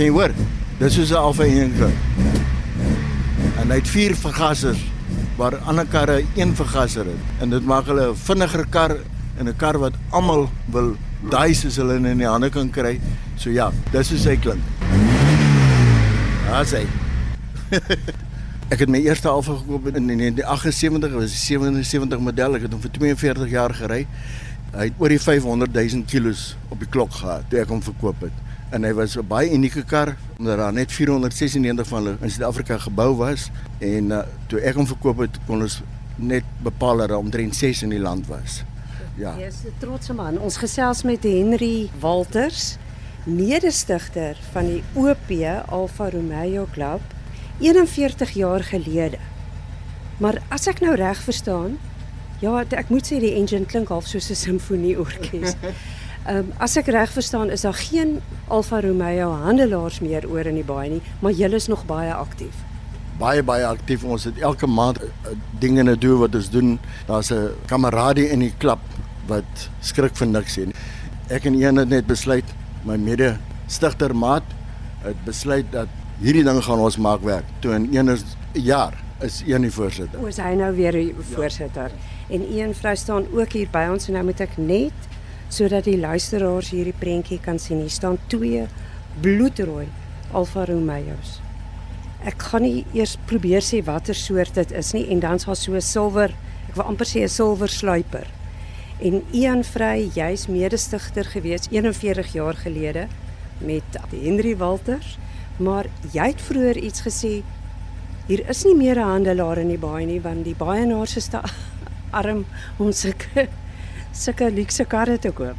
Kan jy hoor? Dis soos 'n Alfa 1 kar. En hy het vier vergassers waar ander karre een vergasser het. En dit maak hulle 'n vinniger kar en 'n kar wat almal wil daai soos hulle in die hande kan kry. So ja, dis hoe sy klink. Daar's hy. ek het my eerste Alfa gekoop in 1978, was 'n 77 model. Ek het hom vir 42 jaar gery. Hy het oor die 500 000 kilos op die klok gehad toe ek hom verkoop het en hy was 'n baie unieke kar omdat daar net 496 van hulle in Suid-Afrika gebou was en uh, toe ek hom verkoop het kon ons net bepaal dat omtrent 6 in die land was. Ja. Jy is 'n trotse man. Ons gesels met Henry Walters, mede-stigter van die OP Alfa Romeo Club 41 jaar gelede. Maar as ek nou reg verstaan, ja, ek moet sê die engine klink half soos 'n simfonieorkes. Ehm um, as ek reg verstaan is daar geen Alfa Romeo handelaars meer oor in die baie nie, maar julle is nog baie aktief. Baie baie aktief. Ons het elke maand uh, dinge na doen wat ons doen. Daar's 'n kameradie in die klub wat skrik vir niks sien. Ek en een het net besluit, my mede stigter maat het besluit dat hierdie ding gaan ons maak werk. Toe in een is jaar is een die voorsitter. O, is hy nou weer die voorsitter? Ja. En een vrou staan ook hier by ons en nou moet ek net sodat die luisteraars hierdie prentjie kan sien. Hier staan twee bloedrooi Alfa Romeo's. Ek gaan nie eers probeer sê watter soort dit is nie en dan's daar so 'n silwer, ek wil amper sê 'n silwer sluiper. En Ian Vrey, jy's mede-stigter gewees 41 jaar gelede met Henry Walters, maar jy het vroeër iets gesê hier is nie meer 'n handelaar in die baai nie want die baaienaars is te arm om sulke sulke luukse karre te koop.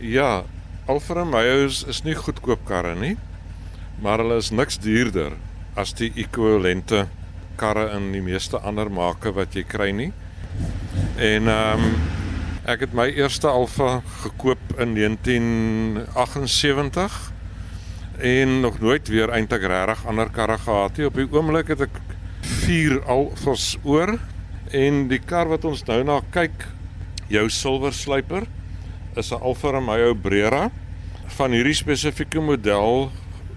Ja, Alfa Romeo's is nie goedkoop karre nie, maar hulle is niks duurder as die ekwivalente karre in die meeste ander make wat jy kry nie. En ehm um, ek het my eerste Alfa gekoop in 1978 en nog nooit weer eintlik regtig ander karre gehad nie. Op die oomblik het ek 4 Alfas oor en die kar wat ons nou na kyk jou silwer sluiper is 'n Alfa Romeo Brera. Van hierdie spesifieke model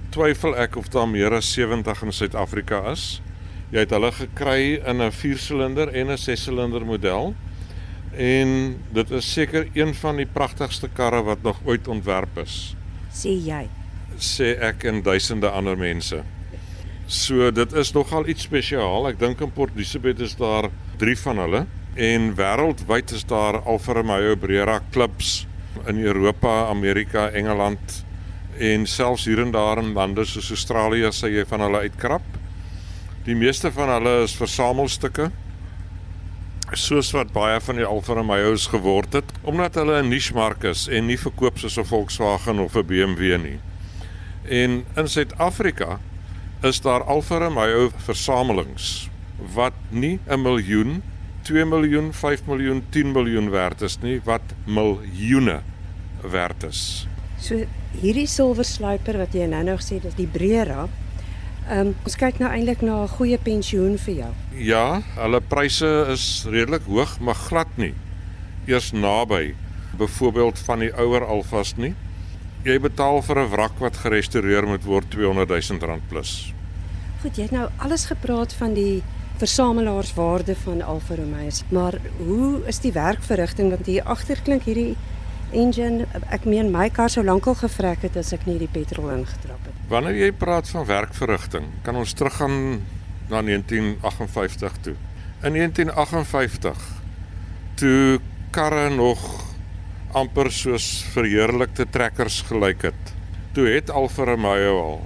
twyfel ek of daar meer as 70 in Suid-Afrika is. Jy het hulle gekry in 'n 4-silinder en 'n 6-silinder model. En dit is seker een van die pragtigste karre wat nog ooit ontwerp is. Sê jy? Sê ek en duisende ander mense. So dit is nogal iets spesiaal. Ek dink in Port Elizabeth is daar 3 van hulle en wêreldwyd is daar Alfa Romeo Brera klubs in Europa, Amerika, Engeland en selfs hier en daar in lande soos Australië sê jy van hulle uitkrap. Die meeste van hulle is versamelstukke soos wat baie van die Alfa Romeo's geword het omdat hulle 'n niche mark is en nie verkoop soos 'n Volkswagen of 'n BMW nie. En in Suid-Afrika is daar Alfa Romeo versamelings wat nie 'n miljoen 2 miljoen, 5 miljoen, 10 miljoen werd is nie, wat miljoene werd is. So hierdie silversluiper wat jy nou nou gesê dis die Brera. Ehm um, ons kyk nou eintlik na 'n goeie pensioen vir jou. Ja, hulle pryse is redelik hoog, maar glad nie. Eers naby byvoorbeeld van die ouer Alfas nie. Jy betaal vir 'n wrak wat gerestoreer moet word 200 000 rand plus. Goed, jy het nou alles gepraat van die versamelaarswaarde van Alfa Romeo. Maar hoe is die werkverrigting want hier agter klink hierdie engine ek meen my kar sou lankal gevrek het as ek nie die petrol ingetrap het. Wanneer jy praat van werkverrigting, kan ons teruggaan na 1958 toe. In 1958 toe karre nog amper soos verheerlikte trekkers gelyk het. Toe het Alfa Romeo al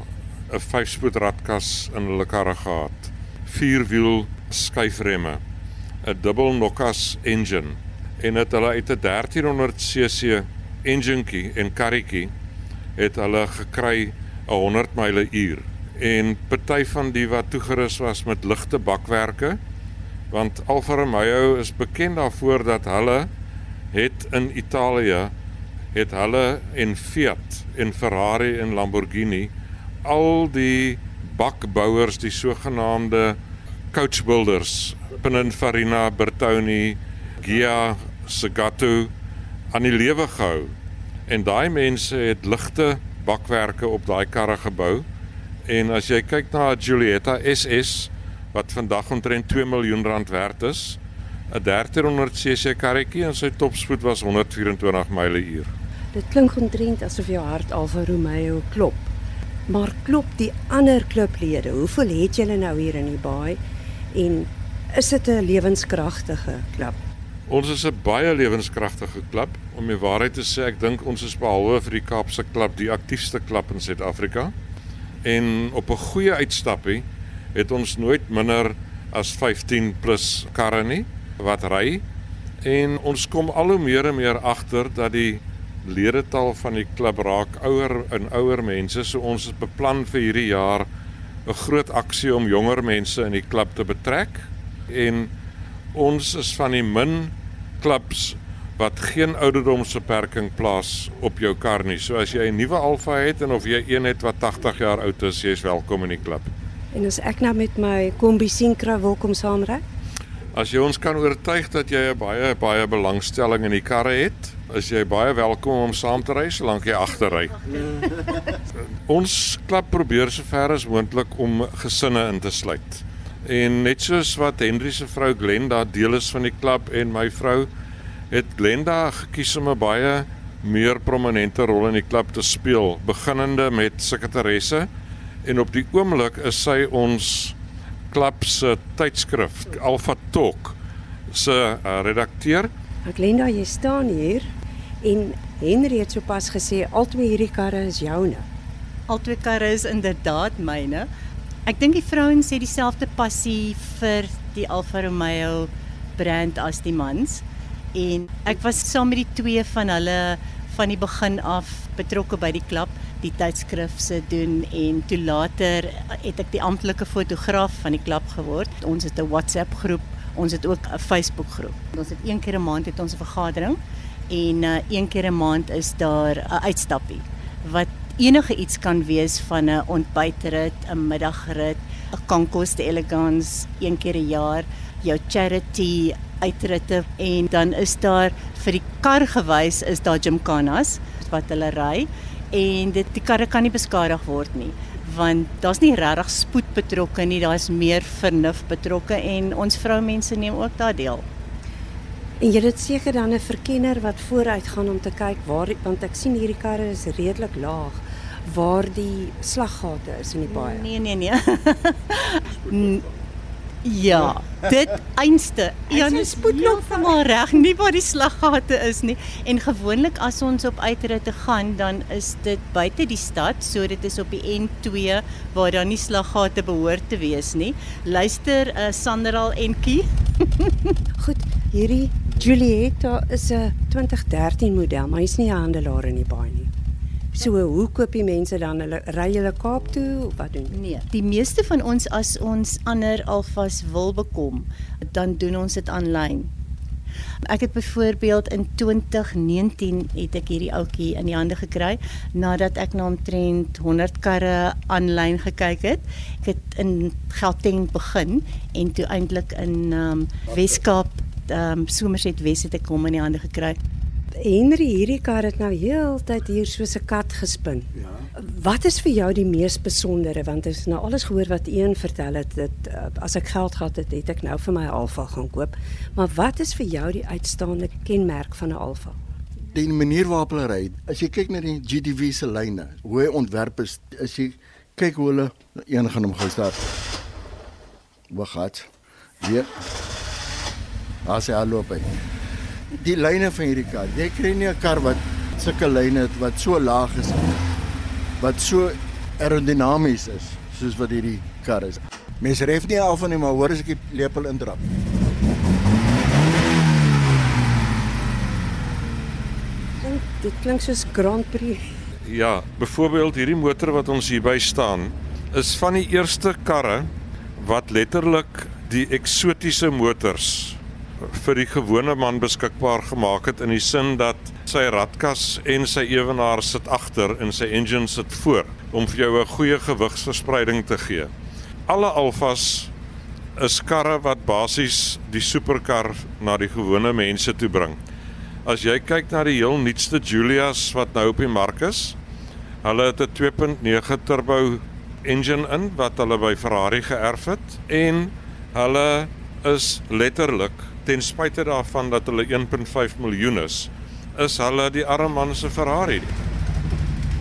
'n 5-spoed radkas in hulle karre gehad vierwiel skuifremme, 'n dubbel Nokkas engine en het hulle uit 'n 1300 cc enginetjie en karretjie het hulle gekry 'n 100 myle uur. En party van die wat toegerus was met ligte bakwerke want Alfa Romeo is bekend daarvoor dat hulle het in Italië het hulle en Fiat en Ferrari en Lamborghini al die bakbouers, die sogenaamde coach builders, Pininfarina, Bertoni, Gia, Segato aan die lewe gehou. En daai mense het ligte bakwerke op daai karre gebou. En as jy kyk na Julietta SS wat vandag omtrent 2 miljoen rand werd is, 'n 1300 cc karretjie en sy topspoed was 124 myl/uur. Dit klink omtrent asof jou hart Alfa Romeo klop. Maar klop die ander klublede? Hoeveel het julle nou hier in die baai? En is dit 'n lewenskragtige klub? Ons is 'n baie lewenskragtige klub. Om die waarheid te sê, ek dink ons is behalwe vir die Kaapse klub die aktiefste klub in Suid-Afrika. En op 'n goeie uitstappie het ons nooit minder as 15 plus karre nie wat ry. En ons kom al hoe meer en meer agter dat die ledetal van die klub raak ouer en ouer mense. So ons het beplan vir hierdie jaar 'n groot aksie om jonger mense in die klub te betrek en ons is van die min klubs wat geen ouderdomsbeperking plaas op jou kar nie. So as jy 'n nuwe Alfa het en of jy een het wat 80 jaar oud is, jy's welkom in die klub. En as ek nou met my Kombi Sinkra wil kom saamry? As jy ons kan oortuig dat jy 'n baie baie belangstelling in die karre het, is jy baie welkom om saam te ry solank jy agterry. ons klub probeer sover as moontlik om gesinne in te sluit. En net soos wat Henry se vrou Glenda deel is van die klub en my vrou het Glenda gekies om 'n baie meer prominente rol in die klub te speel, beginnende met sekretaresse en op die oomblik is sy ons klub se tydskrif Alpha Talk se uh, redakteur. Glenda, jy staan hier en Henry het sopas gesê albei hierdie karre is joune. Albei karre is inderdaad myne. Ek dink die vrouens het dieselfde passie vir die Alfa Romeo brand as die mans en ek was saam met die twee van hulle van die begin af betrokke by die klub, die tydskrif se doen en toe later het ek die amptelike fotograaf van die klub geword. Ons het 'n WhatsApp groep, ons het ook 'n Facebook groep. Ons het een keer 'n maand het ons 'n vergadering en uh, een keer 'n maand is daar 'n uitstappie wat enige iets kan wees van 'n ontbytrit, 'n middagrit, 'n kankos te elegans een keer 'n jaar, jou charity uitritte en dan is daar vir die kar gewys is daar gymkanas wat hulle ry en dit die karre kan nie beskadig word nie want daar's nie regtig spoed betrokke nie, daar's meer vernuf betrokke en ons vroumense neem ook daar deel. En jy het seker dan 'n verkenner wat vooruit gaan om te kyk waar want ek sien hierdie karre is redelik laag waar die slaggate is in die baie. Nee nee nee. ja, dit einste. Een spoedklop van maar reg, nie waar die slaggate is nie. En gewoonlik as ons op uitritte gaan, dan is dit buite die stad, so dit is op die N2 waar daar nie slaggate behoort te wees nie. Luister, uh, Sanderal Entjie. Goed, hierdie Julietta is 'n 2013 model, maar hy's nie 'n handelaar in die baai nie. So hoe koop die mense dan hulle ry hulle Kaap toe of wat doen? Nee, die meeste van ons as ons ander alvas wil bekom, dan doen ons dit aanlyn. Ek het byvoorbeeld in 2019 het ek hierdie ouetjie in die hande gekry nadat ek na omtrent 100 karre aanlyn gekyk het. Ek het in Gauteng begin en toe eintlik in um, Weskaap ehm um, Somerset Wes het ek hom in die hande gekry. Henry, hierdie kar het nou heeltyd hier soos 'n kat gespin. Ja. Wat is vir jou die mees besondere want het nou alles gehoor wat een vertel het dat uh, as ek geld gehad het, het ek nou vir my Alfa gaan koop. Maar wat is vir jou die uitstaande kenmerk van 'n Alfa? Die manier waarop hulle ry. As jy kyk na die GTV se lyne, hoe hy ontwerp is, as jy kyk hoe hulle een gaan hom gou start. Wag gehad. Weer. As hy loop hy. Die lyne van hierdie kar. Jy kry nie 'n kar wat sulke lyne het wat so laag is wat so aerodinamies is soos wat hierdie kar is. Mense ref nie af van hom maar hoor as ek die lepel indrap. Dit klink soos Grand Prix. Ja, byvoorbeeld hierdie motor wat ons hier by staan is van die eerste karre wat letterlik die eksotiese motors vir die gewone man beskikbaar gemaak het in die sin dat sy radkas en sy ewenaar sit agter en sy engine sit voor om vir jou 'n goeie gewigsverspreiding te gee. Alle Alfas is karre wat basies die superkar na die gewone mense toe bring. As jy kyk na die heel nuutste Julias wat nou op die mark is, Hulle het 'n 2.9 turbo engine in wat hulle by Ferrari geërf het en hulle is letterlik ten spyte daarvan dat hulle 1.5 miljoen is, is hulle die arme man se Ferrari.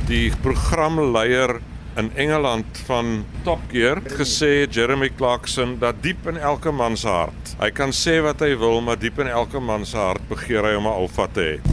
Die programleier in Engeland van Top Gear het gesê Jeremy Clarkson dat diep in elke man se hart. Hy kan sê wat hy wil, maar diep in elke man se hart begeer hy om 'n alfa te hê.